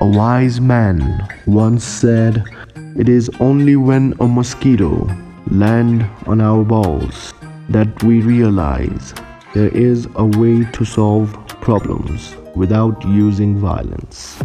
A wise man once said, It is only when a mosquito lands on our balls that we realize there is a way to solve problems without using violence.